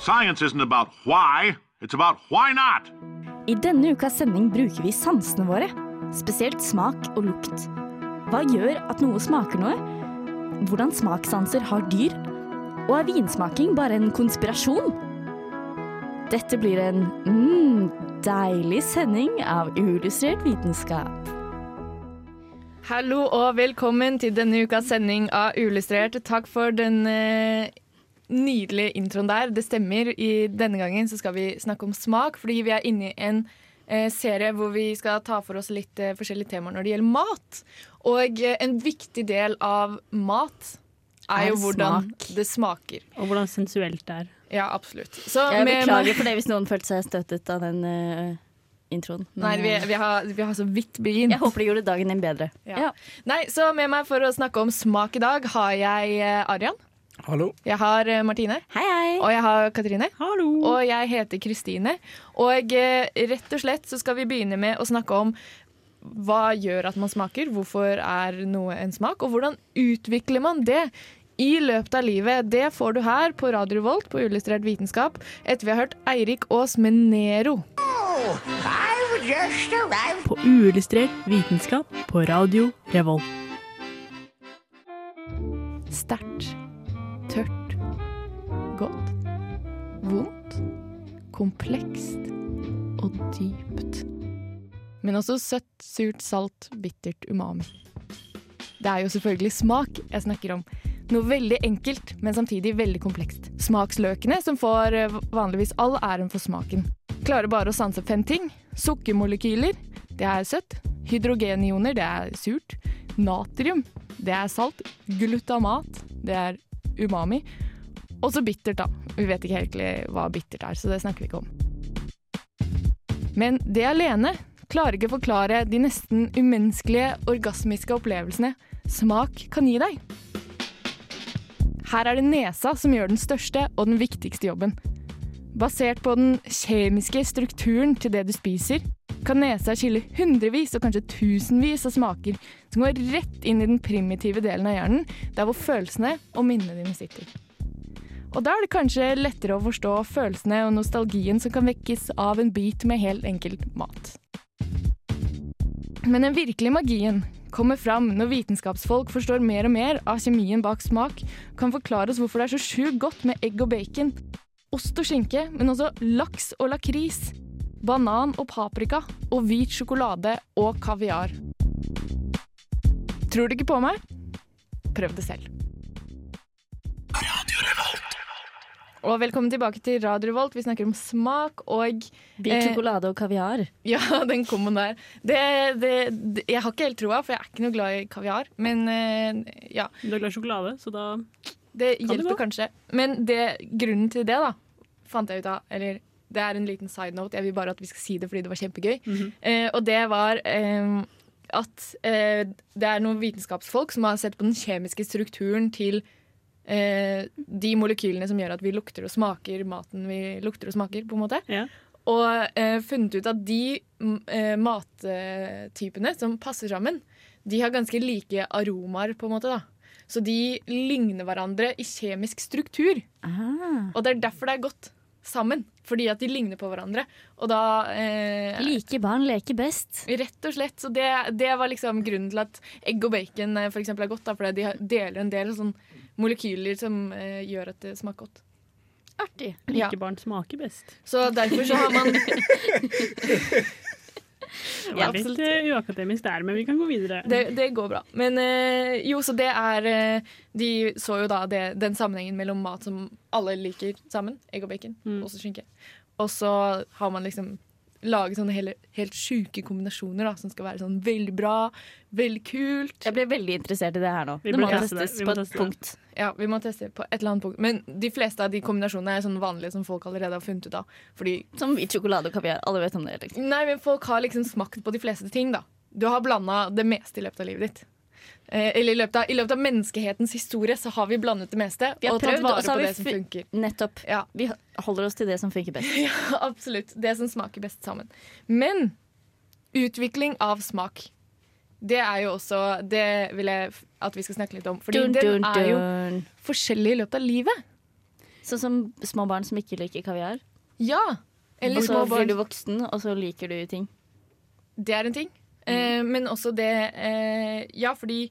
Science isn't about why, it's about why not. I denne ukas sending bruker vi sansene våre, spesielt smak og lukt. Hva gjør at noe smaker noe? Hvordan smakssanser har dyr? Og er vinsmaking bare en konspirasjon? Dette blir en mm, deilig sending av uillustrert vitenskap. Hallo og velkommen til denne ukas sending av Uillustrert. Takk for den nydelige introen der. Det stemmer. I denne gangen så skal vi snakke om smak, fordi vi er inne i en eh, serie hvor vi skal ta for oss litt eh, forskjellige temaer når det gjelder mat. Og eh, en viktig del av mat er, Er jo hvordan smak. det smaker. Og hvordan sensuelt det er. Ja, absolutt. Så Jeg med- beklager for det hvis noen følte seg støtet av den eh, introen. Men, Nei, vi, eh, vi, har, vi har så vidt begynt. jeg håper det gjorde dagen din bedre. Ja. Ja. Nei, så med meg for å snakke om smak i dag har jeg eh, Arian. Hallo. Jeg har eh, Martine. Hei, hei! Og jeg har Katrine. Hallo! Og jeg heter Kristine. Og eh, rett og slett så skal vi begynne med å snakke om hva gjør at man smaker, hvorfor er noe en smak, og hvordan utvikler man det i løpet av livet. Det får du her på Radio Revolt på Illustrert vitenskap etter vi har hørt Eirik Aas med Nero. På uillustrert vitenskap på Radio Revolt. Sterkt, godt, vondt, komplekst og dypt. Men også søtt, surt, salt, bittert, umami. Det er jo selvfølgelig smak jeg snakker om. Noe veldig enkelt, men samtidig veldig komplekst. Smaksløkene som får eh, vanligvis all æren for smaken. Klarer bare å sanse fem ting. Sukkermolekyler, det er søtt. Hydrogenioner, det er surt. Natrium, det er salt. Glutamat, det er umami. Og så bittert, da. Vi vet ikke helt hva bittert er, så det snakker vi ikke om. Men det alene klarer ikke å forklare de nesten umenneskelige orgasmiske opplevelsene smak kan gi deg. Her er det nesa som gjør den største og den viktigste jobben. Basert på den kjemiske strukturen til det du spiser, kan nesa skille hundrevis og kanskje tusenvis av smaker som går rett inn i den primitive delen av hjernen, der hvor følelsene og minnene dine sitter. Og da er det kanskje lettere å forstå følelsene og nostalgien som kan vekkes av en bit med helt enkelt mat. Men den virkelige magien kommer fram når vitenskapsfolk forstår mer og mer av kjemien bak smak, kan forklare oss hvorfor det er så sjukt godt med egg og bacon, ost og skinke, men også laks og lakris, banan og paprika, og hvit sjokolade og kaviar. Tror du ikke på meg? Prøv det selv. Og velkommen tilbake til Radio Revolt. Vi snakker om smak og Hvit Eh, sjokolade og kaviar. Ja, den komboen der. Det, det, det, jeg har ikke helt troa, for jeg er ikke noe glad i kaviar. Men eh, ja, Du er glad i sjokolade, så da det Kan det hjelper gå? kanskje. Men det, grunnen til det, da, fant jeg ut av Eller det er en liten side note. Jeg vil bare at vi skal si det fordi det var kjempegøy. Mhm. eh, og det var eh, at eh, det er noen vitenskapsfolk som har sett på den kjemiske strukturen til eh, de molekylene som gjør at vi lukter og smaker maten vi lukter og smaker. på en måte. Ja. Og eh, funnet ut at de eh, mattypene som passer sammen, de har ganske like aromaer, på en måte. da. Så de ligner hverandre i kjemisk struktur. Ah. Og det er derfor det er godt sammen. Fordi at de ligner på hverandre. Og da eh, Like barn leker best. Rett og slett. Så det, det var liksom grunnen til at egg og bacon eh, for eksempel er godt. Da, fordi de deler en del sånn molekyler som eh, gjør at det smaker godt. Artig. Ja. Likebarn smaker best. Så derfor så har man Det Ja, var litt eh, uakademisk der, men vi kan gå videre. Det, det går bra. Men eh, jo, så det er eh, De så jo da det, den sammenhengen mellom mat som alle liker sammen, egg og bacon, Mm. også skinke. Og så har man liksom lage sånne hele, helt sjuke kombinasjoner da, som skal være sånn veldig bra, veldig kult. Jeg ble veldig interessert i det her nå. Vi Det må testes Vi på må et punkt. Ja, vi må teste på et eller annet punkt. Men de fleste av de kombinasjonene er sånn vanlige som folk allerede har funnet ut av. Fordi, Som hvit sjokolade og kaviar. Alle vet om det. Liksom. nei, men folk har liksom smakt på de fleste ting, da. Du har blanda det meste i løpet av livet ditt. Eh, eller i løpet, av, i løpet av menneskehetens historie så har vi blandet det meste Vi har og tatt prøvd, og vare på det som funker. Nettopp. Ja, Vi holder oss til det som funker best. ja, absolutt. Det som smaker best sammen. Men utvikling av smak, det er jo også Det vil jeg at vi skal snakke litt om. Fordi Dun, den er jo forskjellig i løpet av livet. Sånn som små barn som ikke liker kaviar. Ja. Eller Og så blir du voksen, og så liker du ting. Det er en ting. Eh, men også det eh, Ja, fordi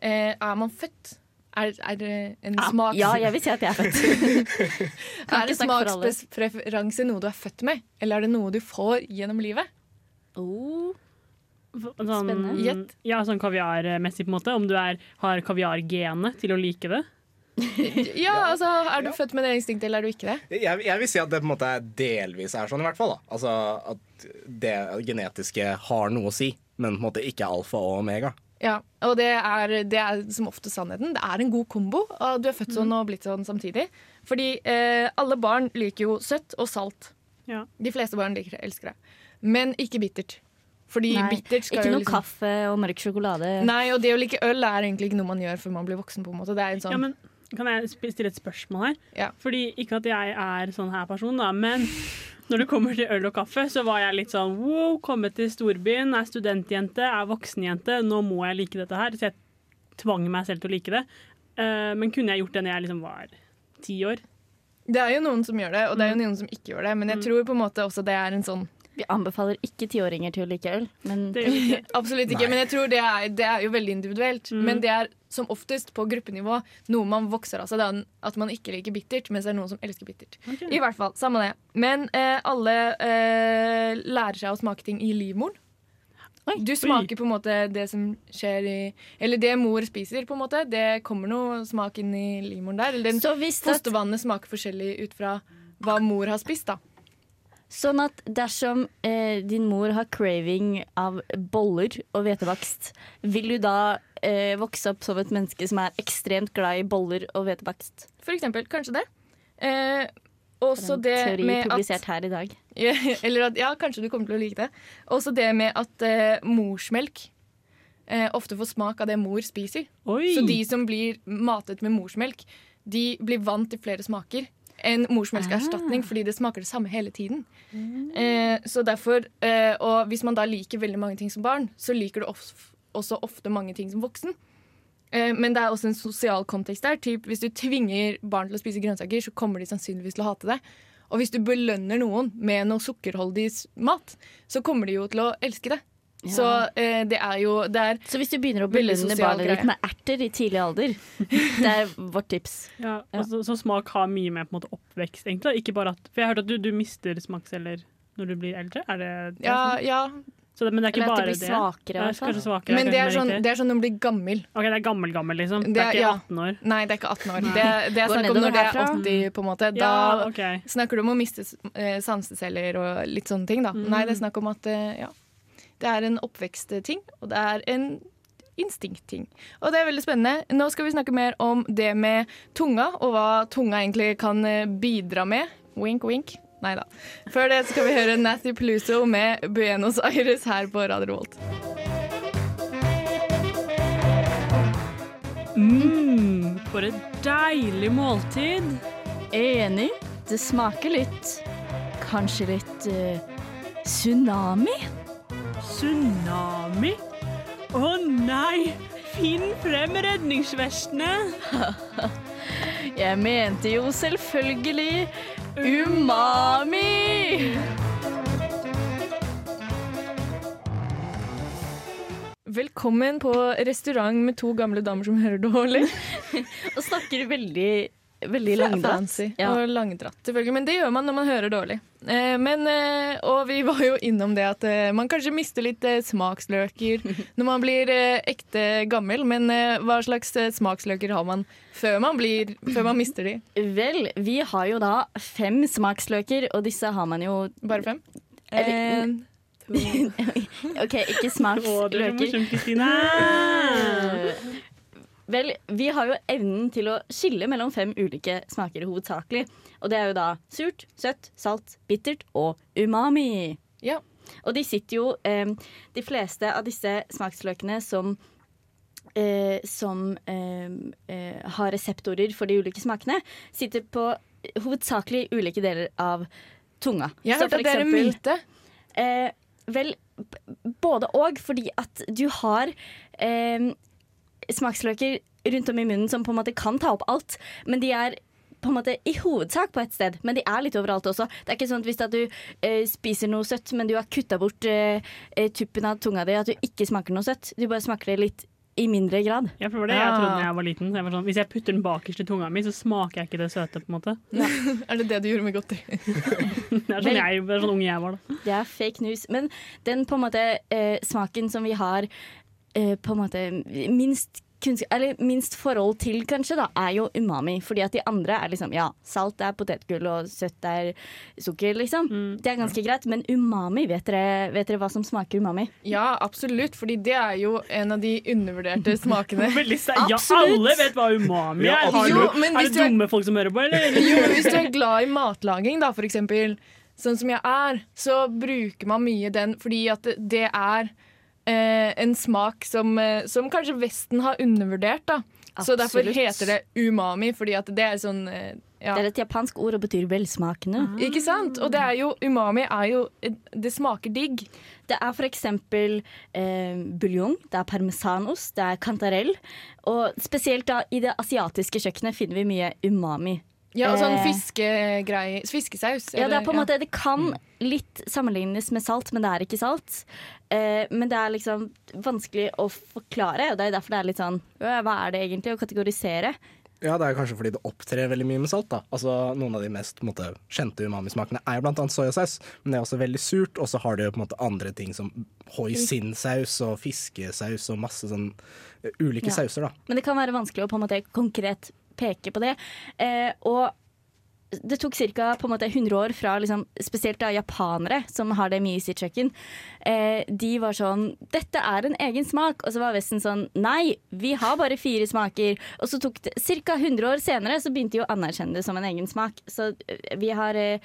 eh, er man født er, er det en smaks... Ja, jeg vil si at jeg er født. Er det en smakspreferanse noe du er født med, eller er det noe du får gjennom livet? Oh. Sånn, Spennende. Ja, sånn kaviarmessig, på en måte. Om du er, har kaviargenet til å like det. Ja, altså, Er du født med det instinktet, eller er du ikke det? Jeg, jeg vil si at det på en måte delvis er sånn, i hvert fall. da Altså At det genetiske har noe å si, men på en måte ikke alfa og omega. Ja, og det er, det er som ofte sannheten. Det er en god kombo. Og du er født sånn og blitt sånn samtidig. Fordi eh, alle barn liker jo søtt og salt. Ja. De fleste barn liker det, elsker det. Men ikke bittert. Fordi Nei, bittert skal Ikke jo noe liksom kaffe og mørk sjokolade. Nei, og det å like øl er egentlig ikke noe man gjør før man blir voksen. på en måte Det er en sånn Ja, men kan jeg stille et spørsmål her? Ja. Fordi Ikke at jeg er sånn her person, da, men når det kommer til øl og kaffe, så var jeg litt sånn wow, kommet til storbyen, er studentjente, er voksenjente, nå må jeg like dette her. Så jeg tvang meg selv til å like det. Eh, men kunne jeg gjort det når jeg liksom var ti år? Det er jo noen som gjør det, og det Mm. er jo noen som ikke gjør det. Men jeg tror på en måte også det er en sånn Vi anbefaler ikke tiåringer til å like øl, men Det gjør ikke. Absolutt ikke, Nei. men jeg tror det er, det er jo veldig individuelt. Mm. Men det er som oftest på gruppenivå noe man vokser av seg. Det er at man ikke liker bittert, mens det er noen som elsker bittert. Okay. I hvert fall, samme det. Men eh, alle eh, lærer seg å smake ting i livmoren. Oi. Du smaker på en måte det som skjer i Eller det mor spiser, på en måte. Det kommer noe smak inn i livmoren der. Eller den Så hvis at, fostervannet smaker forskjellig ut fra hva mor har spist, da. Sånn at dersom eh, din mor har craving av boller og hvetebakst, vil du da eh, vokse opp som et menneske som er ekstremt glad i boller og hvetebakst? For eksempel. Kanskje det. Eh, også det teori med at publisert her i dag. Eller at, ja, kanskje du kommer til å like det. Også det med at eh, morsmelk eh, ofte får smak av det mor spiser. Oi! Så de som blir matet med morsmelk, de blir vant til flere smaker enn morsmelkerstatning, fordi det smaker det samme hele tiden. Eh, så derfor, eh, Og hvis man da liker veldig mange ting som barn, så liker du of også ofte mange ting som voksen. Eh, men det er også en sosial kontekst der. Typ, hvis du tvinger barn til å spise grønnsaker, så kommer de sannsynligvis til å hate det. Og hvis du belønner noen med noe sukkerholdig mat, så kommer de jo til å elske det. Ja. Så eh, det er jo det er, Så hvis du begynner å belønne barnet ditt med erter i tidlig alder, det er vårt tips. Ja, Ja. altså, så smak har mye med på en måte oppvekst, egentlig. Ikke bare at, for jeg har hørt at du, du mister smaksceller når du blir eldre. Er det, det er ja, sånn? ja. Så det, men det er ikke Eller at bare det blir svakere, Ja, svakere. Men det er, sånn, det er sånn når du blir gammel. Ok, det er gammel-gammel, liksom. Det, Det er er- ikke 18 år. Nei, det er ikke 18 år. Det, det er snakk om når det er 80, på en måte. Da Ja, ok. snakker du om å miste eh, sanseceller og litt sånne ting, da. Mm. Nei, det er snakk om at eh, ja, det er en oppvekstting, og det er en instinktting. Og det er veldig spennende. Nå skal vi snakke mer om det med tunga, og hva tunga egentlig kan eh, bidra med. Wink, wink. Nei da. Før det skal vi høre Nathy Peluso med Buenos Aires her på Radio Volt. Mm, for et deilig måltid. Enig. Det smaker litt Kanskje litt eh, tsunami? Tsunami? Å nei! Finn frem redningsvestene! Jeg mente jo selvfølgelig umami! Velkommen på restaurant med to gamle damer som hører dårlig. Og snakker veldig, veldig langdratt. Ja. og langdratt, selvfølgelig. Men det gjør man når man hører dårlig. Eh, men, eh, og vi var jo innom det at eh, man kanskje mister litt eh, smaksløker når man blir eh, ekte gammel. Men eh, hva slags eh, smaksløker har man før man, blir, før man mister de? Vel, vi har jo da fem smaksløker, og disse har man jo Bare fem? Eller- En, to OK, ikke Å, det er så smaksløker. morsomt, Kristine! Vel, vi har jo evnen til å skille mellom fem ulike smaker hovedsakelig. Og det er jo da surt, søtt, salt, bittert og umami. Ja. Og de sitter jo eh, De fleste av disse smaksløkene som eh, som eh, eh, har reseptorer for de ulike smakene, sitter på hovedsakelig ulike deler av tunga. Jeg Så hørt at det er en myte. Eh, vel, både og, fordi at du har eh, smaksløker rundt om i munnen som på en måte kan ta opp alt, men de er på en måte i hovedsak på et sted, men de er litt overalt også. Det er ikke sånn at hvis at du eh, spiser noe søtt, men du har kutta bort eh, eh, tuppen av tunga di, at du ikke smaker noe søtt. Du bare smaker det litt i mindre grad. Ja, for det var det jeg trodde da jeg var liten. Jeg var sånn, hvis jeg putter den bakerst i tunga mi, så smaker jeg ikke det søte. på en måte. Er det det du gjorde med godteri? Det er sånn, jeg, det er sånn ung jeg var da. Det er fake news. Men den på en måte eh, smaken som vi har på en måte minst kunnskap, eller minst forhold til, kanskje, da, er jo umami. Fordi at de andre er liksom Ja, salt er potetgull, og søtt er sukker, liksom. Det er ganske greit. Men umami, vet dere, vet dere hva som smaker umami? Ja, absolutt, fordi det er jo en av de undervurderte smakene. Ja, alle vet hva umami er. Ja, Jo, men er det du er- dumme folk som hører på, eller? Jo, hvis du er glad i matlaging, da, for eksempel, sånn som jeg er, så bruker man mye den fordi at det- det er eh, en smak som, eh, som kanskje Vesten har undervurdert. da. Så derfor heter det umami, fordi at det er sånn eh, ja. Det er et japansk ord og betyr velsmakende. Ikke sant? Og det er jo, umami er jo Det smaker digg. Det er for eksempel eh, buljong, det er parmesanost, det er kantarell. Og spesielt da i det asiatiske kjøkkenet finner vi mye umami. Ja, og sånn fiskegreie fiskegreier. Fiskesaus. Ja, det er på en måte, det kan litt sammenlignes med salt, men det er ikke salt. Eh, men det er liksom vanskelig å forklare, og det er derfor det er litt sånn «Øh, Hva er det egentlig å kategorisere? Ja, det er kanskje fordi det opptrer veldig mye med salt. da. Altså, Noen av de mest på en måte, kjente umamismakene er bl.a. blant annet soyasaus, men det er også veldig surt. Og så har det jo på en måte andre ting som hoisinsaus og fiskesaus og masse sånn eh, ulike Ja. sauser, da. Men det kan være vanskelig å på en måte konkret peke på det. Eh, og det tok ca. 100 år fra liksom, spesielt da japanere, som har det mye i sitt kjøkken. Eh, de var sånn 'Dette er en egen smak.' Og så var Vesten sånn 'Nei, vi har bare fire smaker.' Og så tok det ca. 100 år senere så begynte de å anerkjenne det som en egen smak. Så eh, vi har, eh,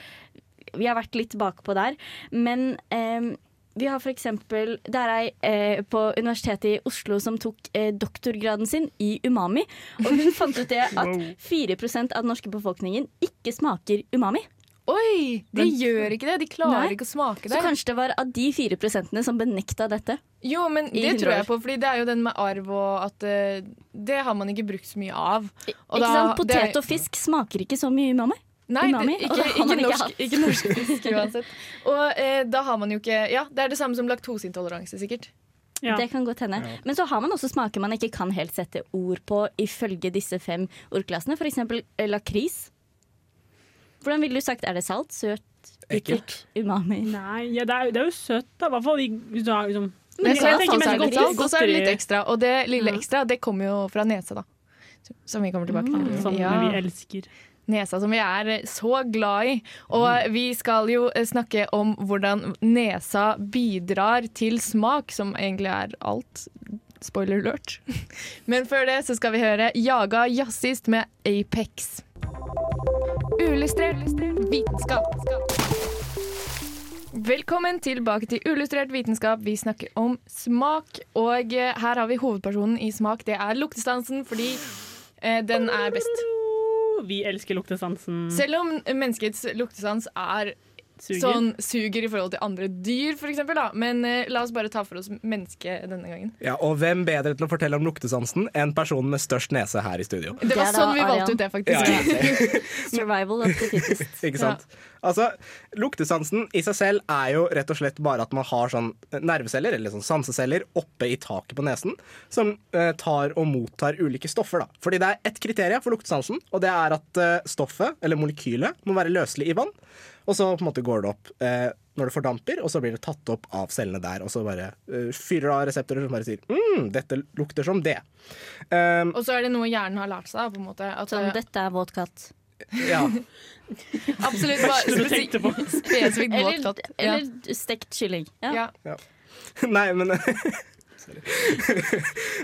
vi har vært litt bakpå der. Men eh, vi har for eksempel Det er ei eh, på Universitetet i Oslo som tok eh, doktorgraden sin i umami. Og hun fant ut det at 4% av den norske befolkningen ikke smaker umami. Oi! De gjør ikke det. De klarer Nei. ikke å smake det. Så kanskje det var av de 4% som benekta dette. Jo, men det tror jeg på, Fordi det er jo den med arv og at uh, Det har man ikke brukt så mye av. Og ikke da- sant? det er- Potet og fisk smaker ikke så mye umami. Nei, umami, det, ikke, ikke, norsk, ikke norsk fisk uansett. Og eh, da har man jo ikke Ja, det er det samme som laktoseintoleranse, sikkert. Ja. Det kan godt hende. Men så har man også smaker man ikke kan helt sette ord på ifølge disse fem ordklassene. Eksempel eh, lakris. Hvordan ville du sagt? Er det salt, søt, ekkelt, umami? Nei, ja, det, er, det er jo søtt, da. I hvert fall hvis du har liksom Men så jeg, det så, mest salt, og så er det litt ekstra. Og det lille ekstra, det kommer jo fra nesa, da. Som vi kommer tilbake til. Som Ja. vi elsker. Nesa som vi er så glad i. Og vi skal jo eh, snakke om hvordan nesa bidrar til smak, som egentlig er alt. Spoiler alert. Men før det så skal vi høre Jaga jazzist med Apex. Uillustrert vitenskap. Velkommen tilbake til Ullustrert vitenskap. Vi snakker om smak, og eh, her har vi hovedpersonen i smak. Det er luktestansen, fordi eh, den er best. Vi elsker luktesansen. Selv om menneskets luktesans er Suger. sånn suger i forhold til andre dyr, f.eks. Men eh, la oss bare ta for oss mennesket denne gangen. Ja, Og hvem bedre til å fortelle om luktesansen enn personen med størst nese her i studio? Det var sånn vi valgte ut det, faktisk. Ja, ja. Survival of the fittest. Ikke sant? Altså, Luktesansen i seg selv er jo rett og slett bare at man har sånn nerveceller, eller sånn sanseceller, oppe i taket på nesen, som eh, tar og mottar ulike stoffer. da. Fordi det er ett kriterium for luktesansen, og det er at eh, stoffet, eller molekylet, må være løselig i vann. Og så på en måte går det opp eh, når det fordamper, og så blir det tatt opp av cellene der. Og så bare eh, fyrer det av reseptorer som bare sier mm, dette lukter som det. Um, Og så er det noe hjernen har lært seg. på en måte at, Sånn, dette er våt katt. Ja. Absolutt. Første du tenkte på. spesifikt Eller, våtkatt. Eller stekt kylling. Ja. Ja. Nei, men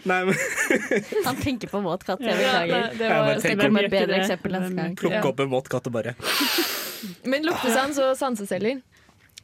Nei, men Han tenker på våt katt, jeg beklager. det var Det tenker- et bedre eksempel neste gang. plukke opp en våt katt og bare Men luktesans og sanseceller.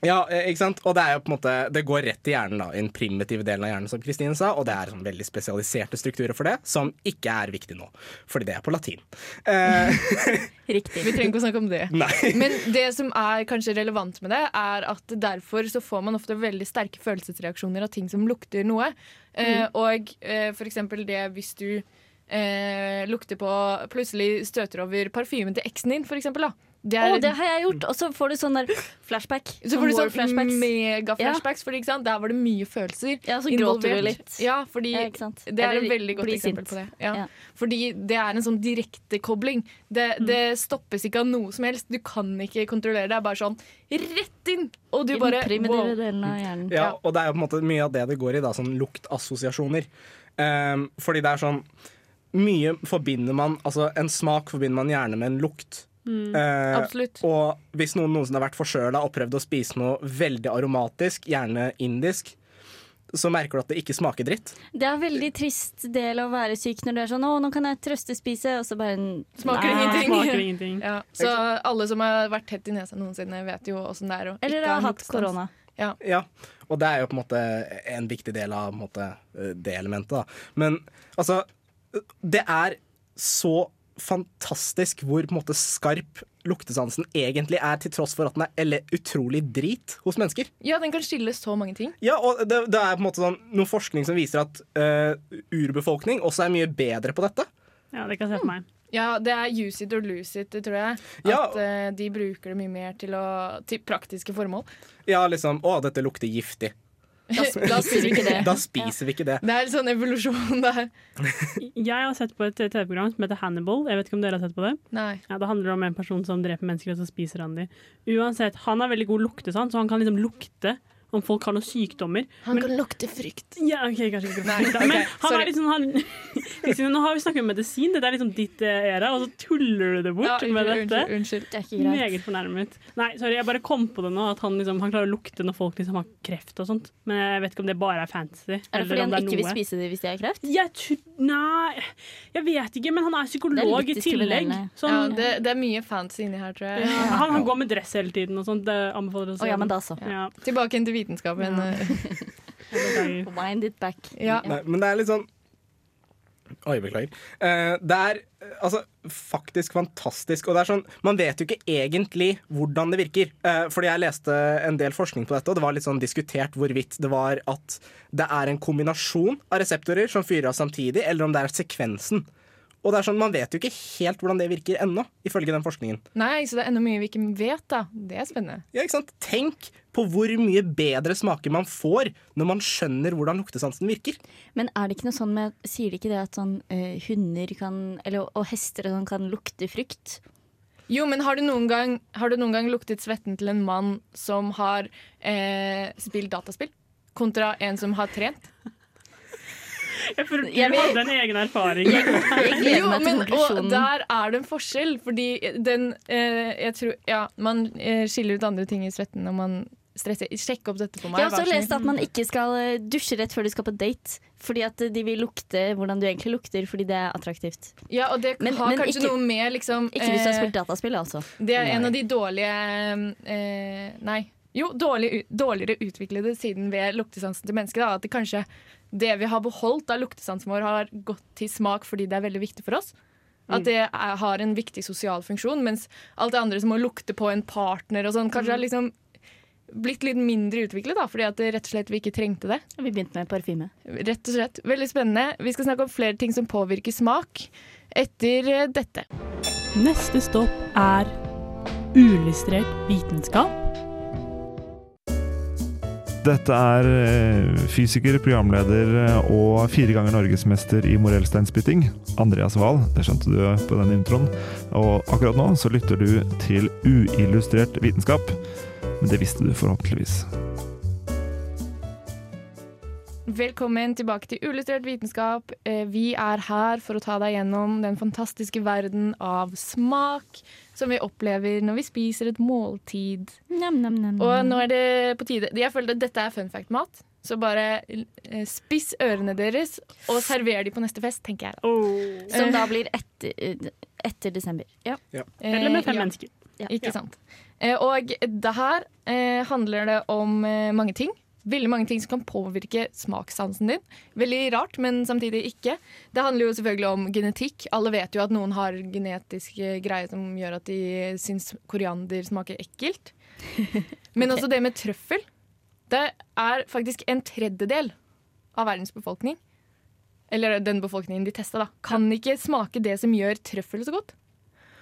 Ja, eh, ikke sant? Og det er jo på en måte Det går rett i hjernen, da. I den primitive delen av hjernen, som Kristine sa. Og det er sånn veldig spesialiserte strukturer for det, som ikke er viktig nå. Fordi det er på latin. Eh, Riktig. Vi trenger ikke å snakke om det. nei. Men det som er kanskje relevant med det, er at derfor så får man ofte veldig sterke følelsesreaksjoner av ting som lukter noe. Eh, og eh, for eksempel det hvis du eh, lukter på Plutselig støter over parfymen til eksen din, for eksempel. Da. Det Å, oh, det har jeg gjort! Og så får du sånn der flashback. så får du sånn flashbacks. mega-flashbacks, for ikke sant? der var det mye følelser. Ja, så gråter du litt. Ja, fordi Ja, det er Eller et veldig godt eksempel sint. på det. Ja. Ja. Fordi det er en sånn direktekobling. Det, det stoppes ikke av noe som helst. Du kan ikke kontrollere det. Det er bare sånn rett inn! Og du I bare den primitive wow. delen av hjernen. Ja, og det er jo på en måte mye av det det går i, da, sånn luktassosiasjoner. Um, fordi det er sånn Mye forbinder man Altså, en smak forbinder man gjerne med en lukt. Eh, Absolutt. og hvis noen noensinne har vært forkjøla og prøvd å spise noe veldig aromatisk, gjerne indisk, så merker du at det ikke smaker dritt. Det er en veldig trist del å være syk når du er sånn 'Å, nå kan jeg trøstespise', og så bare Smaker Nei. ingenting. Smaker ingenting. Ja, så alle som har vært tett i nesa noensinne, vet jo åssen det er å Eller har hatt korona. Ja, og det er jo på en måte en viktig del av på en måte, det elementet. Da. Men altså, det er så fantastisk hvor på en måte skarp luktesansen egentlig er, til tross for at den er utrolig drit hos mennesker. Ja, den kan skille så mange ting. Ja, og det, det er på en måte sånn noe forskning som viser at uh, urbefolkning også er mye bedre på dette. Ja, det kan jeg se for meg. Ja, det er use it or lose it, tror jeg. Ja. At uh, de bruker det mye mer til, å, til praktiske formål. Ja, liksom Å, dette lukter giftig. Da, da spiser vi ikke det. Da spiser vi ikke det. Det er sånn evolusjon der. Jeg har sett på et TV-program som heter Hannibal. Jeg vet ikke om dere har sett på det? Nei. Ja, Det handler om en person som dreper mennesker, og så spiser han dem. Uansett, han har veldig god luktesans, så han kan liksom lukte om folk har noen sykdommer. Han Men- kan lukte frykt. Ja, ok, kanskje ikke Nei, da. Men han sorry. er liksom han, Nå har vi snakket om medisin, dette er liksom ditt eh, era, og så tuller du det bort Ja, med dette. unnskyld, unnskyld. Det er ikke greit. Meget fornærmet. Nei, sorry, jeg bare kom på det nå, at han, liksom, han klarer å lukte når folk liksom har kreft og sånt. Men jeg vet ikke om det bare er fancy. Er det eller fordi om han det er ikke vil spise det hvis de har kreft? Jeg nei, jeg vet ikke, men han er psykolog er i tillegg. Sånn, Ja, det, det er mye fancy inni her, tror jeg. ja, han, han går med dress hele tiden og sånt. Det anbefaler å Å se ja, men da så. Ja, Tilbake til vitenskapen. Ja. eh. Wind it back. Ja. Nei, men det er litt sånn Oi, beklager. Uh, det er eh, altså faktisk fantastisk. Og det er sånn, man vet jo ikke egentlig hvordan det virker. Uh, fordi jeg leste en del forskning på dette, og det var litt sånn diskutert hvorvidt det var at det er en kombinasjon av reseptorer som fyrer av samtidig, eller om det er sekvensen. Og det er sånn, Man vet jo ikke helt hvordan det virker ennå, ifølge den forskningen. Nei, så det er enda mye vi ikke vet, da. Det er spennende. Ja, ikke sant? Tenk på hvor mye bedre smaker man får når man skjønner hvordan luktesansen virker. Men er det ikke noe sånn med Sier de ikke det at sånn uh, hunder kan Eller og hester og sånn kan lukte frukt? Jo, men har du noen gang, har du noen gang luktet svetten til en mann som har eh, spilt dataspill? Kontra en som har trent? Jeg føler Jeg du vil- hadde en egen erfaring. Jeg gleder Jo, meg til men og der er det en forskjell, fordi den eh, Jeg tror Ja, man eh, skiller ut andre ting i svetten når man stresser. Sjekk opp dette for meg. Jeg har også lest at man ikke skal eh, dusje rett før du skal på date. Fordi at de vil lukte hvordan du egentlig lukter, fordi det er attraktivt. Ja, og det Men- har men kanskje ikke- noe med liksom Ikke hvis du har spilt dataspill, altså. Det er en av de dårlige eh, Nei. Jo, dårlig, dårligere utviklede siden ved luktesansen til mennesket. Da, at det kanskje det vi har beholdt av luktesansen vår, har gått til smak fordi det er veldig viktig for oss. At det er, har en viktig sosial funksjon, mens alt det andre som å lukte på en partner og sånn, kanskje har liksom blitt litt mindre utviklet, da, fordi at det rett og slett vi ikke trengte det. Vi begynte med parfyme. Rett og slett. Veldig spennende. Vi skal snakke om flere ting som påvirker smak etter eh, dette. Neste stopp er uillustrert vitenskap. Dette er eh, fysiker, programleder eh, og fire ganger norgesmester i morellsteinspytting, Andreas Wahl. Det skjønte du på den introen. Og akkurat nå så lytter du til uillustrert vitenskap. Men det visste du forhåpentligvis. Velkommen tilbake til Uillustrert vitenskap. Eh, Vi er her for å ta deg gjennom den fantastiske verden av smak som vi opplever når vi spiser et måltid. Nam, nam, nam. Og nå er det på tide Jeg føler at dette er fun fact-mat, så bare eh, spiss ørene deres og server de på neste fest, tenker jeg. Oh. Som da blir etter, etter desember. Ja. Eller med fem Eh, ja. mennesker. Ikke sant. Eh, og det her eh, handler det om eh, mange ting. Veldig mange ting som kan påvirke smakssansen din. Veldig rart, men samtidig ikke. Det handler jo selvfølgelig om genetikk. Alle vet jo at noen har genetiske greier som gjør at de syns koriander smaker ekkelt. Men også det med trøffel. Det er faktisk en tredjedel av verdens befolkning, eller den befolkningen de testa, da, kan ikke smake det som gjør trøffel så godt.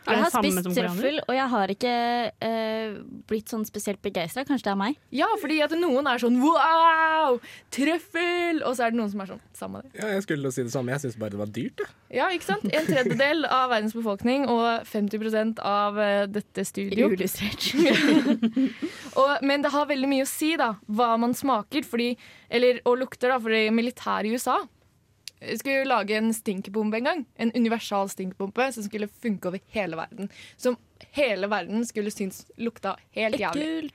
Jeg har spist trøffel, og jeg har ikke eh, blitt sånn spesielt begeistra. Kanskje det er meg? Ja, fordi at noen er sånn wow, trøffel! Og så er det noen som er sånn samme det. Ja, jeg skulle si det samme. Jeg syns bare det var dyrt. jeg. Ja, ikke sant? En tredjedel av verdens befolkning og 50% av eh, dette studio. Illustrert. Men det har veldig mye å si da, hva man smaker fordi, eller, og lukter. da, fordi militæret i USA skulle lage en stinkbombe en gang. En universal stinkbombe som skulle funke over hele verden. Som hele verden skulle synes lukta helt jævlig.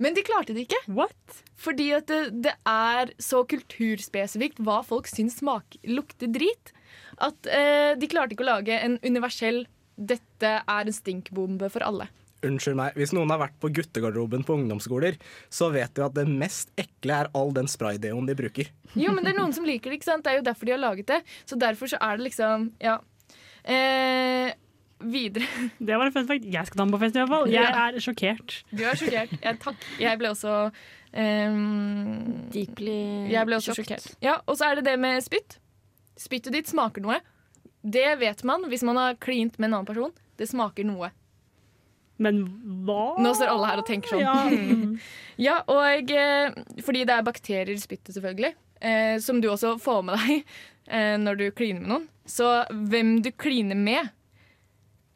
Men de klarte det ikke. What? Fordi at det, det er så kulturspesifikt hva folk syns smak, lukter drit, at eh, de klarte ikke å lage en universell 'dette er en stinkbombe for alle'. Unnskyld meg, Hvis noen har vært på guttegarderoben på ungdomsskoler, så vet du at det mest ekle er all den spraydeoen de bruker. Jo, men det er noen som liker det, ikke sant? Det er jo derfor de har laget det. Så derfor så er det liksom Ja. Eh, videre. Det var en fun fact. Jeg skal ta den på fest i hvert fall. Jeg Ja. er sjokkert. Du er sjokkert. Ja, takk. Jeg ble også ehm, Deeply Jeg ble også sjokkert. Ja, og så er det det med spytt. Spyttet ditt smaker noe. Det vet man hvis man har klint med en annen person. Det smaker noe. Men hva? Nå står alle her og tenker sånn. Ja. Ja, og eh, fordi det er bakterier i spyttet, selvfølgelig. Eh, som du også får med deg eh, når du kliner med noen. Så hvem du kliner med,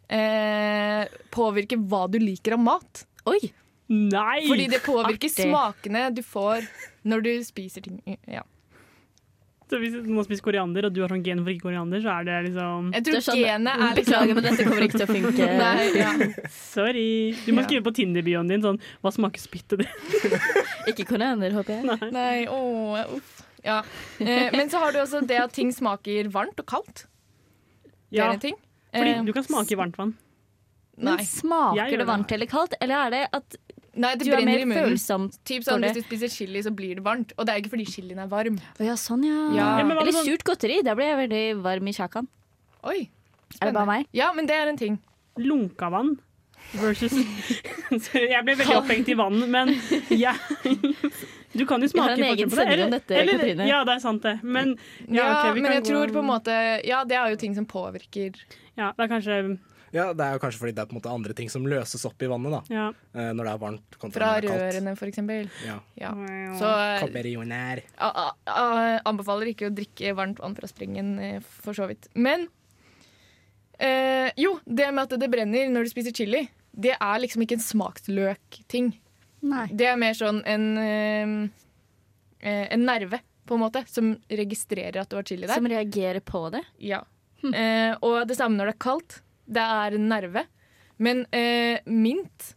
eh, påvirker hva du liker av mat. Oi! Nei! Fordi det påvirker Artig. smakene du får når du spiser ting. Ja. Så hvis noen spiser koriander, og du har sånn gen for ikke koriander, så er det liksom Jeg tror sånn, genet er liksom Beklager, men dette kommer ikke til å funke. Nei, ja. Sorry. Du må Ja. skrive på Tinder-bioen din sånn Hva smaker spyttet ditt? Ikke koriander, håper jeg. Nei, åh, uff. Ja. Eh, men så har du også det at ting smaker varmt og kaldt. Det Ja, er en ting. fordi Eh, du kan smake varmt vann. Men Nei. Smaker det det. varmt eller kaldt, eller er det at Nei, det du er brenner mer i munnen. følsom? Typ sånn? Hvis du spiser chili, så blir det varmt. Og det er ikke fordi chilien er varm. Oh, ja, sånn ja. Ja. Eller sånn- surt godteri. Da blir jeg veldig varm i kjakan. Oi. Er det bare meg? Ja, men det er en ting. Lunka vann versus Jeg ble veldig opphengt i vann, men jeg Du kan jo Vi har smake en egen forskjell på det. sending om dette, Katrine. Ja, det er sant, det. Men ja, Ja, ok, vi men kan jeg tror på en måte Ja, det er jo ting som påvirker Ja, det er kanskje Ja, Det er jo kanskje fordi det er på en måte andre ting som løses opp i vannet da Ja. eh, når det er varmt kontra fra når det er kaldt. rørene, for eksempel. Ja. Ja. Så eh, a- a- a- anbefaler ikke å drikke varmt vann fra springen, eh, for så vidt. Men eh, jo, det med at det brenner når du spiser chili, det er liksom ikke en smaksløk-ting. Nei. Det er mer sånn en, eh, eh, en nerve, på en måte, som registrerer at du har chili der. Som reagerer på det. Ja. Eh, og det samme når det er kaldt. Det er en nerve. Men eh, mint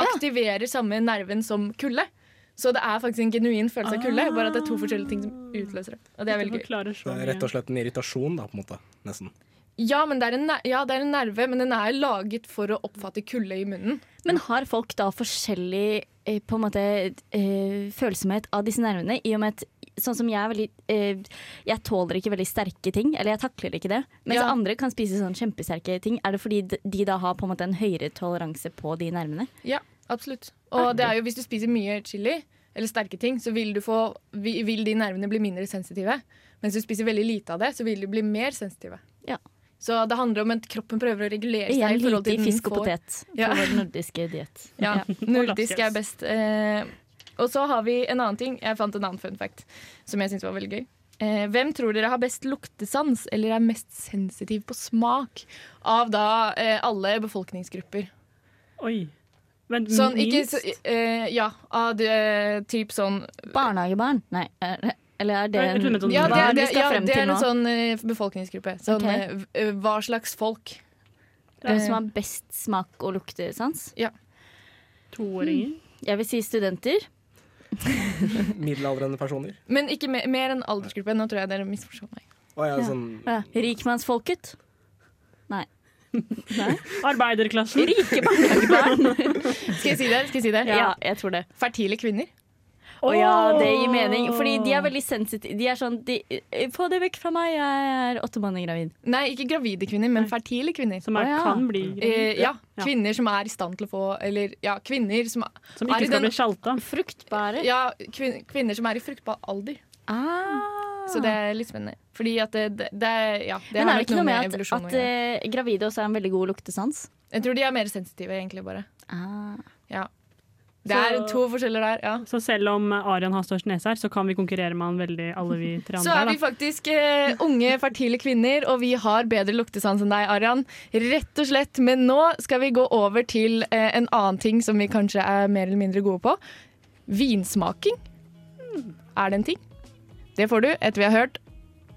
aktiverer samme nerven som kulde. Så det er faktisk en genuin følelse av kulde, bare at det er to forskjellige ting som utløser det. Og det er veldig gøy. Det er rett og slett en irritasjon, da, på en måte. Nesten. Ja, men det er en, ja, det er en nerve, men den er laget for å oppfatte kulde i munnen. Men har folk da forskjellig eh, på en måte eh, følsomhet av disse nervene? I og med at sånn som jeg er veldig eh, Jeg tåler ikke veldig sterke ting, eller jeg takler ikke det. Mens Ja. andre kan spise sånn kjempesterke ting. Er det fordi de- da har på en måte en høyere toleranse på de nervene? Ja, absolutt. Og det er jo hvis du spiser mye chili, eller sterke ting, så vil, du få, vil de nervene bli mindre sensitive. Mens du spiser veldig lite av det, så vil de bli mer sensitive. Ja. Så det handler om at kroppen prøver å regulere seg. Igjen lite fisk og potet potet Ja. vår nordiske diett. Ja, nordisk er best. Eh, og så har vi en annen ting. Jeg fant en annen fun fact som jeg syns var veldig gøy. Eh, hvem tror dere har best luktesans, eller er mest sensitiv på smak av da eh, alle befolkningsgrupper? Oi. Men Sånn, ikke så, eh, Ja, av det typ sånn Barnehagebarn? Nei. eh, Eller er det en Ja, det, er- det, ja, det er en sånn eh, befolkningsgruppe. Sånn, Ok. eh, v- eh, hva slags folk? Hvem Eh, som har best smak og luktesans? Toåringer. Jeg vil si studenter. Middelaldrende personer. Men ikke me mer enn aldersgruppe. Nå tror jeg dere misforstår meg. Oh, Ja. sånn, Ja. Rikmannsfolket. Nei. Nei. Arbeiderklassen. Rike barnehagebarn. Skal jeg si det? Skal jeg si det? Ja, jeg tror det. Fertile kvinner. Å ja, det gir mening. Fordi de er veldig sensitive. De er sånn de, Få det vekk fra meg, jeg er åtte måneder gravid. Nei, ikke gravide kvinner, men fertile kvinner. Som er, oh, ja. kan bli Eh, ja, Ja. kvinner som er i stand til å få Eller ja, kvinner som Som er i ikke skal den- bli sjalta. Fruktbare. Ja, kvin kvinner som er i fruktbar alder. Ah. Så det er litt spennende. Fordi at det, det, det, ja, det Men er det ikke noe med at, at eh, gravide også er en veldig god luktesans? Jeg tror de er mer sensitive, egentlig, bare. Ah. Det Så- er to forskjeller der, ja. Så selv om Arian har størst nese her, så kan vi konkurrere med han veldig, alle vi tre andre. Så er vi faktisk uh, unge, fertile kvinner, og vi har bedre luktesans enn deg, Arian. Rett og slett. Men nå skal vi gå over til uh, en annen ting som vi kanskje er mer eller mindre gode på. Vinsmaking. Er det en ting? Det får du etter vi har hørt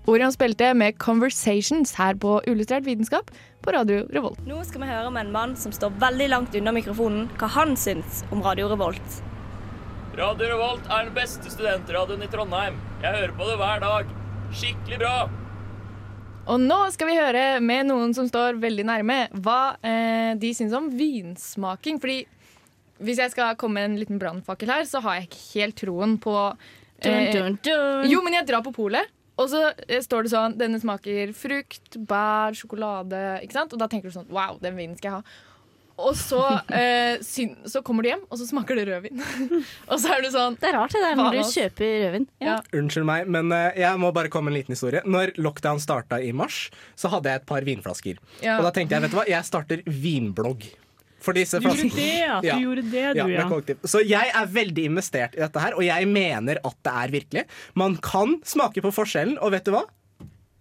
Orions spilte med 'Conversations' her på Illustrert vitenskap på Radio Revolt. Nå skal vi høre med en mann som står veldig langt unna mikrofonen, hva han syns om Radio Revolt. Radio Revolt er den beste studentradioen i Trondheim. Jeg hører på det hver dag. Skikkelig bra. Og nå skal vi høre med noen som står veldig nærme, hva eh, de syns om vinsmaking. Fordi hvis jeg skal komme med en liten brannfakkel her, så har jeg ikke helt troen på Dun, eh, dun, dun. Jo, men jeg drar på polet, og så eh, står det sånn Denne smaker frukt, bær, sjokolade. Ikke sant? Og da tenker du sånn Wow, den vinen skal jeg ha. Og så, eh, syn, så kommer du hjem, og så smaker det rødvin. og så er du sånn Det er rart det der når du kjøper rødvin. Ja. Unnskyld meg, men uh, jeg må bare komme med en liten historie. Når lockdown starta i mars, så hadde jeg et par vinflasker. Ja. Og da tenkte jeg, vet du hva, jeg starter vinblogg. For disse Du gjorde det, ja. Du Ja. gjorde det, du, Ja, ja. Så jeg er veldig investert i dette her, og jeg mener at det er virkelig. Man kan smake på forskjellen, og vet du hva?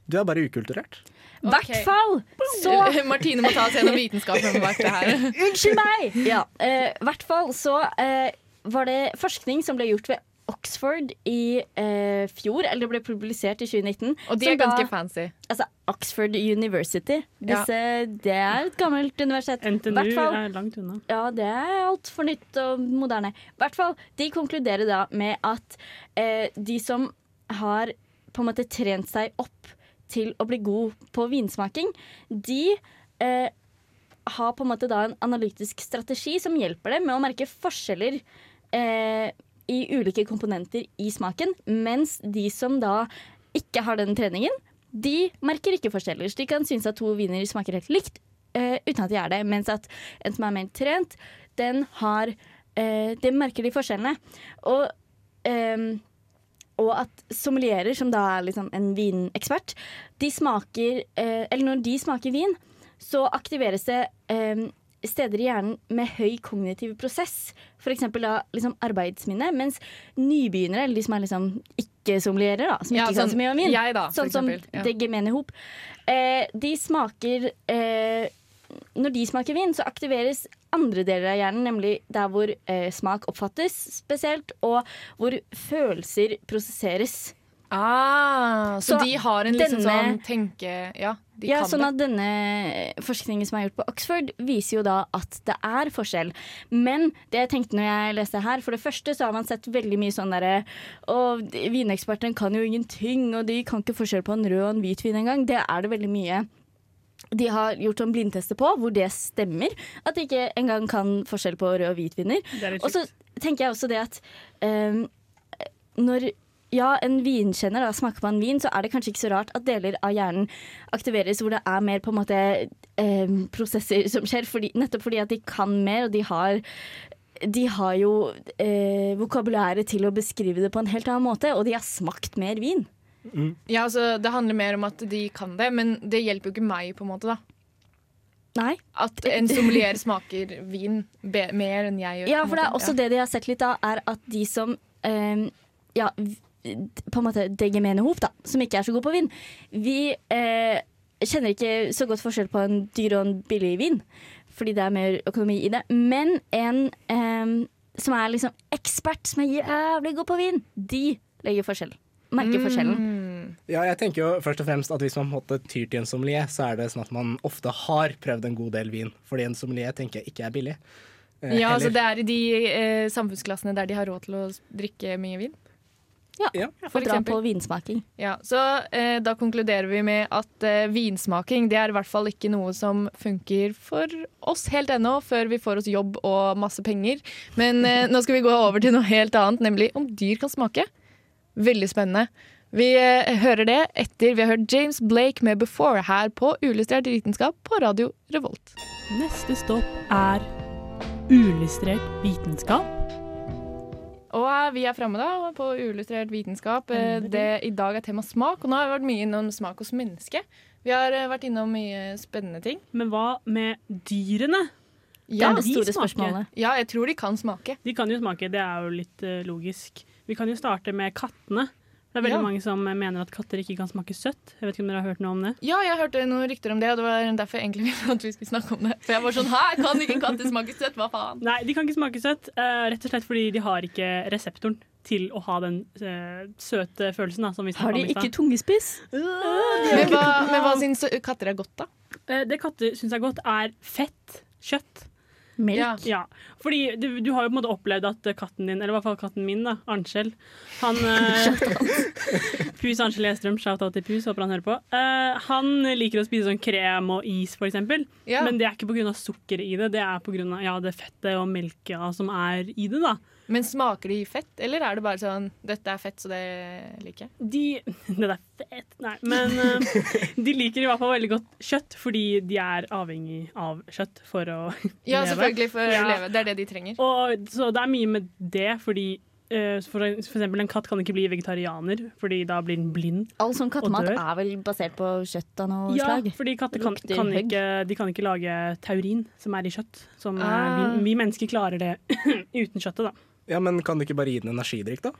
Du er bare ukulturert. I hvert fall så Martine må ta oss gjennom vitenskapen bak det her. Unnskyld meg! Ja, uh, I hvert fall så uh, var det forskning som ble gjort ved Oxford i eh, fjor, eller det ble publisert i 2019. Og de er ganske da- fancy. Altså Oxford University. Disse, Det er et gammelt universitet. NTNU fall- er langt unna. Ja, det er altfor nytt og moderne. I hvert fall, De konkluderer da med at eh, de som har på en måte trent seg opp til å bli god på vinsmaking, de eh, har på en måte da en analytisk strategi som hjelper dem med å merke forskjeller eh, i ulike komponenter i smaken, mens de som da ikke har den treningen, de merker ikke forskjeller. Så de kan synes at to viner smaker helt likt uh, uten at de er det, mens at en som er mer trent, den har uh, Det merker de forskjellene. Og um, og at sommelierer, som da er liksom en vinekspert, de smaker eh, Eller når de smaker vin, så aktiveres det eh, steder i hjernen med høy kognitiv prosess. F.eks. liksom arbeidsminne. Mens nybegynnere, eller de som er liksom ikke-sommelierer, som Ja, ikke kan sånn så mye om vin, jeg da, sånn som ja. det gemene hop, eh, de smaker eh, når de smaker vin, så aktiveres andre deler av hjernen, nemlig der hvor eh, smak oppfattes spesielt, og hvor følelser prosesseres. Ah, så, Så de har en liksom denne- sånn tenke... Ja, de ja, sånn at denne forskningen som er gjort på Oxford, viser jo da at det er forskjell. Men det jeg tenkte når jeg leste her, for det første så har man sett veldig mye sånn derre Og vinekspertene kan jo ingenting, og de kan ikke forskjell på en rød og en hvit vin engang. Det er det veldig mye de har gjort sånn blindtester på, hvor det stemmer. At de ikke engang kan forskjell på rød og hvit viner. Er Og så tenker jeg også det at um, når ja, en vinkjenner da, smaker på en vin, så er det kanskje ikke så rart at deler av hjernen aktiveres hvor det er mer på en måte eh, prosesser som skjer, fordi, nettopp fordi at de kan mer, og de har de har jo eh, vokabulæret til å beskrive det på en helt annen måte, og de har smakt mer vin. Ja, altså, det handler mer om at de kan det, men det hjelper jo ikke meg, på en måte. da Nei. At en sommelier smaker vin be mer enn jeg gjør. Ja, for det er også det de har sett litt av, er at de som eh, Ja, på en måte det gemene hop, da, som ikke er så god på vin, vi eh, kjenner ikke så godt forskjell på en dyr og en billig vin, fordi det er mer økonomi i det. Men en eh, som er liksom ekspert, som er jævlig god på vin, de legger forskjell. Merker forskjellen. Mm. Ja, jeg tenker jo først og fremst at Hvis man på en måte tyr til en sommelier, så er det sånn at man ofte har prøvd en god del vin. Fordi en sommelier tenker jeg ikke er billig. Eh, Ja, altså det er i de eh, samfunnsklassene der de har råd til å drikke mye vin. Ja. For Og dra eksempel. på vinsmaking. Ja, så eh, da konkluderer vi med at eh, vinsmaking det er i hvert fall ikke noe som funker for oss helt ennå, før vi får oss jobb og masse penger. Men eh, nå skal vi gå over til noe helt annet, nemlig om dyr kan smake. Veldig spennende. Vi eh, hører det etter vi har hørt James Blake med 'Before' her på Uillustrert vitenskap på Radio Revolt. Neste stopp er uillustrert vitenskap. Og vi er framme da på Uillustrert vitenskap. Eh, Det i dag er tema smak, og nå har vi vært mye innom smak hos mennesket. Vi har eh, vært innom mye spennende ting. Men hva med dyrene? Ja, det er det de store smaker. spørsmålet. ja, jeg tror de kan smake. De kan jo smake, det er jo litt eh, logisk. Vi kan jo starte med kattene. Det er veldig Ja. mange som mener at katter ikke kan smake søtt. Jeg vet ikke om dere har hørt noe om det? Ja, jeg hørte noen rykter om det, og det var derfor jeg egentlig ville at vi skulle snakke om det. For jeg var sånn Hæ, kan ikke katter smake søtt? Hva faen? Nei, de kan ikke smake søtt, eh, rett og slett fordi de har ikke reseptoren til å ha den uh, søte følelsen da, som vi Har de om ikke tungespiss? tungespiss? Men hva, men hva syns katter er godt, da? Uh, Det katter syns er godt, er fett. Kjøtt. Melk? Ja. Ja, fordi du, du har jo på en måte opplevd at katten din, eller i hvert fall katten min, da, Arnskjell Han eh, Pus Arnskjell Estrøm, shout-out til Pus, håper han hører på. Uh, han liker å spise sånn krem og is, for eksempel. Ja. Men det er ikke pga. sukkeret i det, det er pga. Ja, det fettet og melka som er i det. da. Men smaker de fett, eller er det bare sånn Dette er fett, så det liker jeg? De Det er fett, nei. Men eh, de liker i hvert fall veldig godt kjøtt, fordi de er avhengig av kjøtt for å Ja, leve. selvfølgelig, for Ja. å leve. Det er det de trenger. Og, så det er mye med det, fordi eh, for, for eksempel en katt kan ikke bli vegetarianer, fordi da blir den blind. All sånn kattemat dør. er vel basert på kjøtt av noe Ja, slag? fordi katter kan, kan ikke, de kan ikke lage taurin, som er i kjøtt. Som, eh, Ah. vi, vi mennesker klarer det uten kjøttet, da. Ja, Men kan de ikke bare gi den energidrikk, da?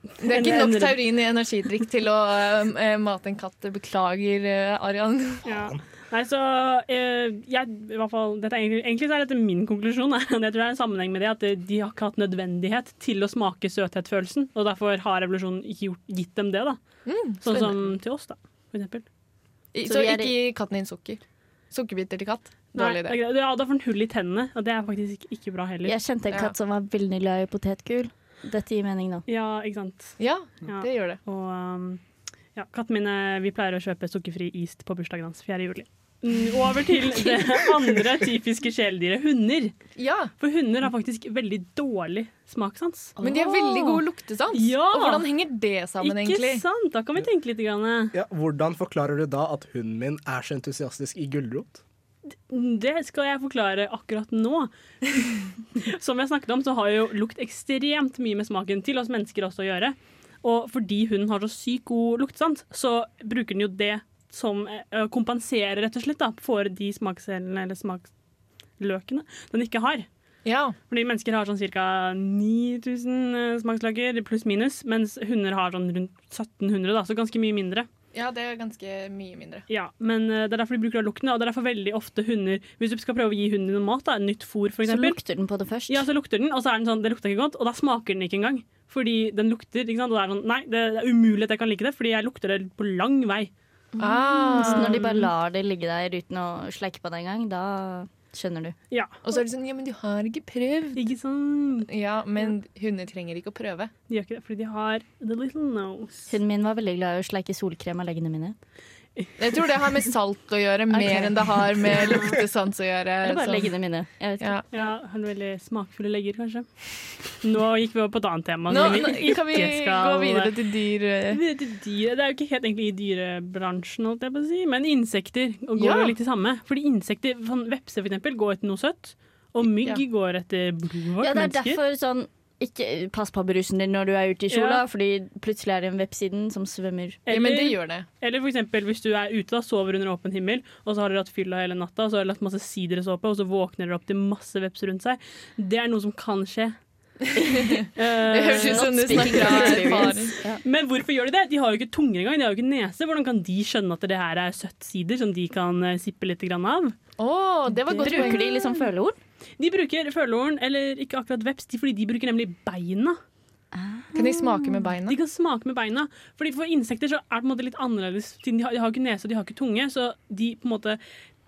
Det er ikke nok taurin i energidrikk til å uh, mate en katt. Beklager, uh, Arian. Ja. Nei, så eh, jeg, i hvert fall, dette er egentlig, egentlig så er dette min konklusjon. Jeg tror det er en sammenheng med det at de har ikke hatt nødvendighet til å smake søthetsfølelsen. Og derfor har revolusjonen ikke gjort, gitt dem det. da Mm, Sånn som til oss, da, for eksempel. I- Så Så ikke gi katten din sukker. Sukkerbiter til katt. Dårlig det er idé. ja, da får den hull i tennene, og det er faktisk ikke bra heller. Jeg kjente en Ja. katt som var veldig glad i potetgull. Dette gir mening nå. Ja, ikke sant. Ja, Ja. det gjør det. Og um, ja, katten min eh, Vi pleier å kjøpe sukkerfri is på bursdagen hans 4. juli. Mm, over til det andre typiske kjæledyret, hunder. Ja, For hunder har faktisk veldig dårlig smakssans. Men de har veldig god luktesans. Ja! Og hvordan henger det sammen, Ikke egentlig? sant? Da kan vi tenke litt. Grann. Ja, Hvordan forklarer du da at hunden min er så entusiastisk i gulrot? Det skal jeg forklare akkurat nå. Som jeg snakket om, så har jo lukt ekstremt mye med smaken til oss mennesker også å gjøre. Og fordi hunden har så sykt god luktesans, så bruker den jo det som eh, kompenserer rett og slett da, for de smakscellene eller smaksløkene den ikke har. Ja. Fordi mennesker har sånn ca. 9000 eh, smaksløker pluss minus, mens hunder har sånn rundt 1700, da, så ganske mye mindre. ja, det er ganske mye mindre. Ja, men eh, Det er derfor de bruker luktene, og det er derfor veldig ofte hunder Hvis du skal prøve å gi hunden noe mat, da, nytt fôr for Så lukter den på det først. ja, så lukter den, og så er den sånn, det lukter ikke godt, og da smaker den ikke engang. Fordi den lukter, ikke sant, og det er sånn, nei, det er umulig at jeg kan like det, fordi jeg lukter det på lang vei. Ah. Så når de bare lar det ligge der uten å sleike på det engang, da skjønner du. Ja, Og så er det sånn Ja, men du har ikke prøvd. ikke sånn, Ja, men hunder trenger ikke å prøve. de gjør ikke det, fordi de har the little nose. Hunden min var veldig glad i å sleike solkrem av leggene mine. Jeg tror det har med salt å gjøre, mer enn det har med luktesans å gjøre. Eller bare sånn. leggene mine. Jeg vet ikke. Ja. Ja, har veldig smakfulle legger, kanskje. Nå gikk vi over på et annet tema. Nå, vi nå ikke kan vi skal- gå videre til dyr. Videre til dyr, Det er jo ikke helt egentlig i dyrebransjen, holdt jeg på å si, men insekter og går Ja. jo litt det samme. Fordi insekter, sånn vepse for eksempel, går etter noe søtt, og mygg Ja. går etter blodet vårt, Ja, det er mennesker. derfor sånn ikke pass på brusen din når du er ute i kjola, Ja. fordi plutselig er det en vepsiden som svømmer. Ja, men det gjør det. Eller for eksempel hvis du er ute, og sover under åpen himmel, og så har dere hatt fylla hele natta, og så har dere lagt masse sideresåpe, og så våkner dere opp til masse veps rundt seg. Det er noe som kan skje. Det høres ut som du snakker av erfaring. Ja. Men hvorfor gjør de det? De har jo ikke tunger engang, de har jo ikke nese. Hvordan kan de skjønne at det her er søtt sider som de kan eh, sippe litt grann av? Oh, det var godt Bruker de liksom følehorn? De bruker følehorn, eller ikke akkurat veps, fordi de bruker nemlig beina. Kan de smake med beina? De kan smake med beina. Fordi For insekter så er det litt annerledes. De har, de har ikke nese og de har ikke tunge, så de måte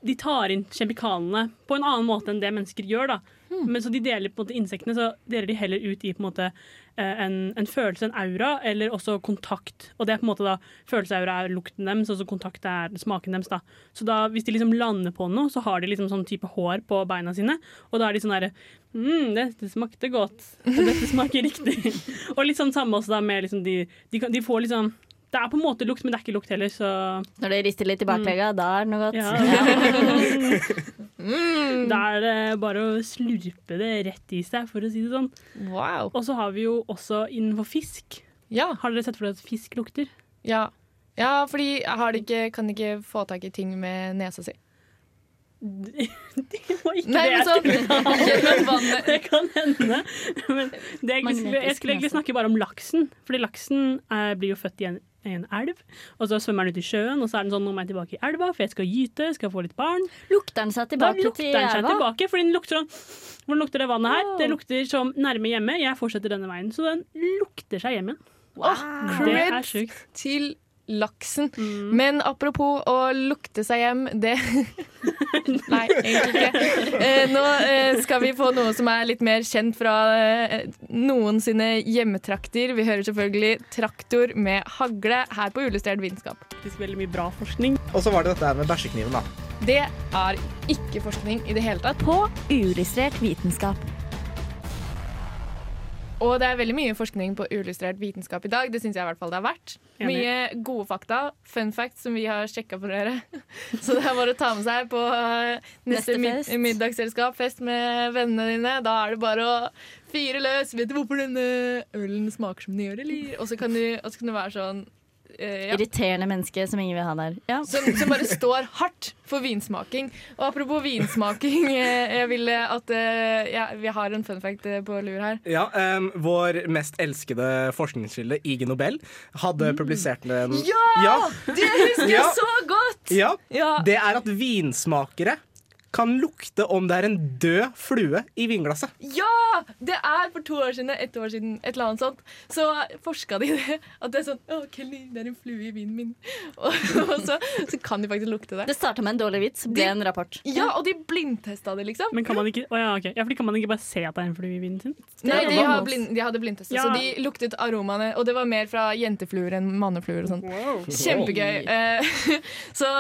de tar inn kjemikalene på en annen måte enn det mennesker gjør. da. Men så de deler på en måte Insektene så deler de heller ut i på en måte eh, en, en følelse, en aura, eller også kontakt. Og det er på en måte da Følelsesaura er lukten deres, og så kontakt er smaken deres. da. Så da, hvis de liksom lander på noe, så har de liksom sånn type hår på beina sine. Og da er de sånn derre mm, dette smakte godt. Dette smaker riktig. og litt sånn samme også da med liksom de, de, de får liksom Det er på en måte lukt, men det er ikke lukt heller, så Når det rister litt i baklegga, da er det noe godt. ja. Da er det bare å slurpe det rett i seg, for å si det sånn. Wow. Og så har vi jo også innenfor fisk. Ja. Har dere sett for dere at fisk lukter? Ja, ja fordi har de ikke, kan de ikke få tak i ting med nesa si. Det var ikke Nei, det men jeg skulle. Det kan hende. Men det jeg, skulle, jeg skulle egentlig snakke bare om laksen. Fordi laksen er, blir jo født i en, i en elv, og så svømmer den ut i sjøen, og så er den sånn nå må jeg tilbake i elva, for jeg skal gyte, skal få litt barn. Lukter den seg tilbake Da lukter den seg elva? tilbake, fordi den lukter sånn Hvordan lukter det vannet her? Wow. Det lukter som nærme hjemme. Jeg fortsetter denne veien. Så den lukter seg hjem igjen. Wow. Det er sjukt. til laksen. Mm. Men apropos å lukte seg hjem, det Nei, egentlig ikke. Eh, nå eh, skal vi få noe som er litt mer kjent fra eh, noen sine hjemmetrakter. Vi hører selvfølgelig 'Traktor med hagle' her på Ulystrert vitenskap. Veldig mye bra forskning. Og så var det dette med bæsjekniven, da. Det er ikke forskning i det hele tatt. På uillustrert vitenskap. Og det er veldig mye forskning på uillustrert vitenskap i dag. Det syns jeg i hvert fall det har vært. Enig. Mye gode fakta, fun facts, som vi har sjekka for dere. Så det er bare å ta med seg på eh, neste, Neste fest. middagsselskap, fest med vennene dine. Da er det bare å fyre løs. Vet du hvorfor denne ølen smaker som den gjør, eller? Og så kan du, kan du være sånn ja. Irriterende menneske som ingen vil ha der. Ja. Som, som bare står hardt for vinsmaking. Og apropos vinsmaking, eh, jeg vil at eh, ja, Vi har en fun fact eh, på lur her. Ja, um, Vår mest elskede forskningskilde, IG Nobel, hadde publisert en Ja! Det husker jeg Ja. så godt! Ja, Ja. Det er at vinsmakere kan lukte om det er en død flue i vinglasset. Ja! Det er for to år siden, ett år siden, et eller annet sånt, så forska de det. At det er sånn Å, Kelly, det er en flue i vinen min. Og, og så, så kan de faktisk lukte det. Det starta med en dårlig vits, ble en rapport. Ja, og de blindtesta det, liksom. Men kan man ikke, å ja, okay. ja, fordi kan man ikke bare se at det er en flue i vinen sin? Nei, de, har blind, de hadde blindtesta, Ja. så de luktet aromaene. Og det var mer fra jentefluer enn mannefluer og sånn. Kjempegøy. Uh, så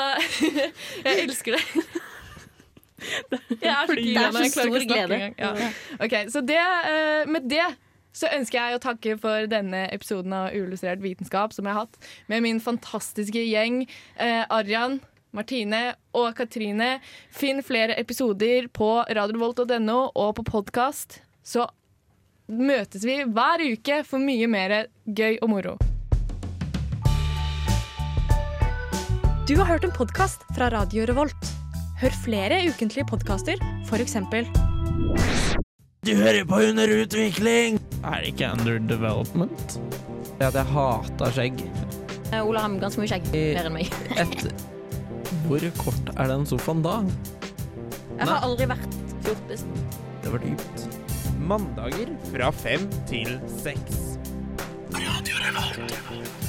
jeg elsker det. Jeg er så Det er så stor glede. Ja. Okay, så det, eh, med det så ønsker jeg å takke for denne episoden av Uillustrert vitenskap som jeg har hatt med min fantastiske gjeng. Eh, Arjan, Martine og Katrine. Finn flere episoder på radiovolt.no og på podkast. Så møtes vi hver uke for mye mer gøy og moro. Du har hørt en podkast fra Radio Revolt. Hør flere ukentlige podkaster, f.eks. Du hører på Under utvikling! Er det ikke under development? Det at jeg hater skjegg. Eh, Ola har ganske mye skjegg. Mer enn meg. Et Hvor kort er den sofaen da? Jeg har aldri vært fjortis. Det var dypt. Mandager fra fem til seks. Radio Revolt.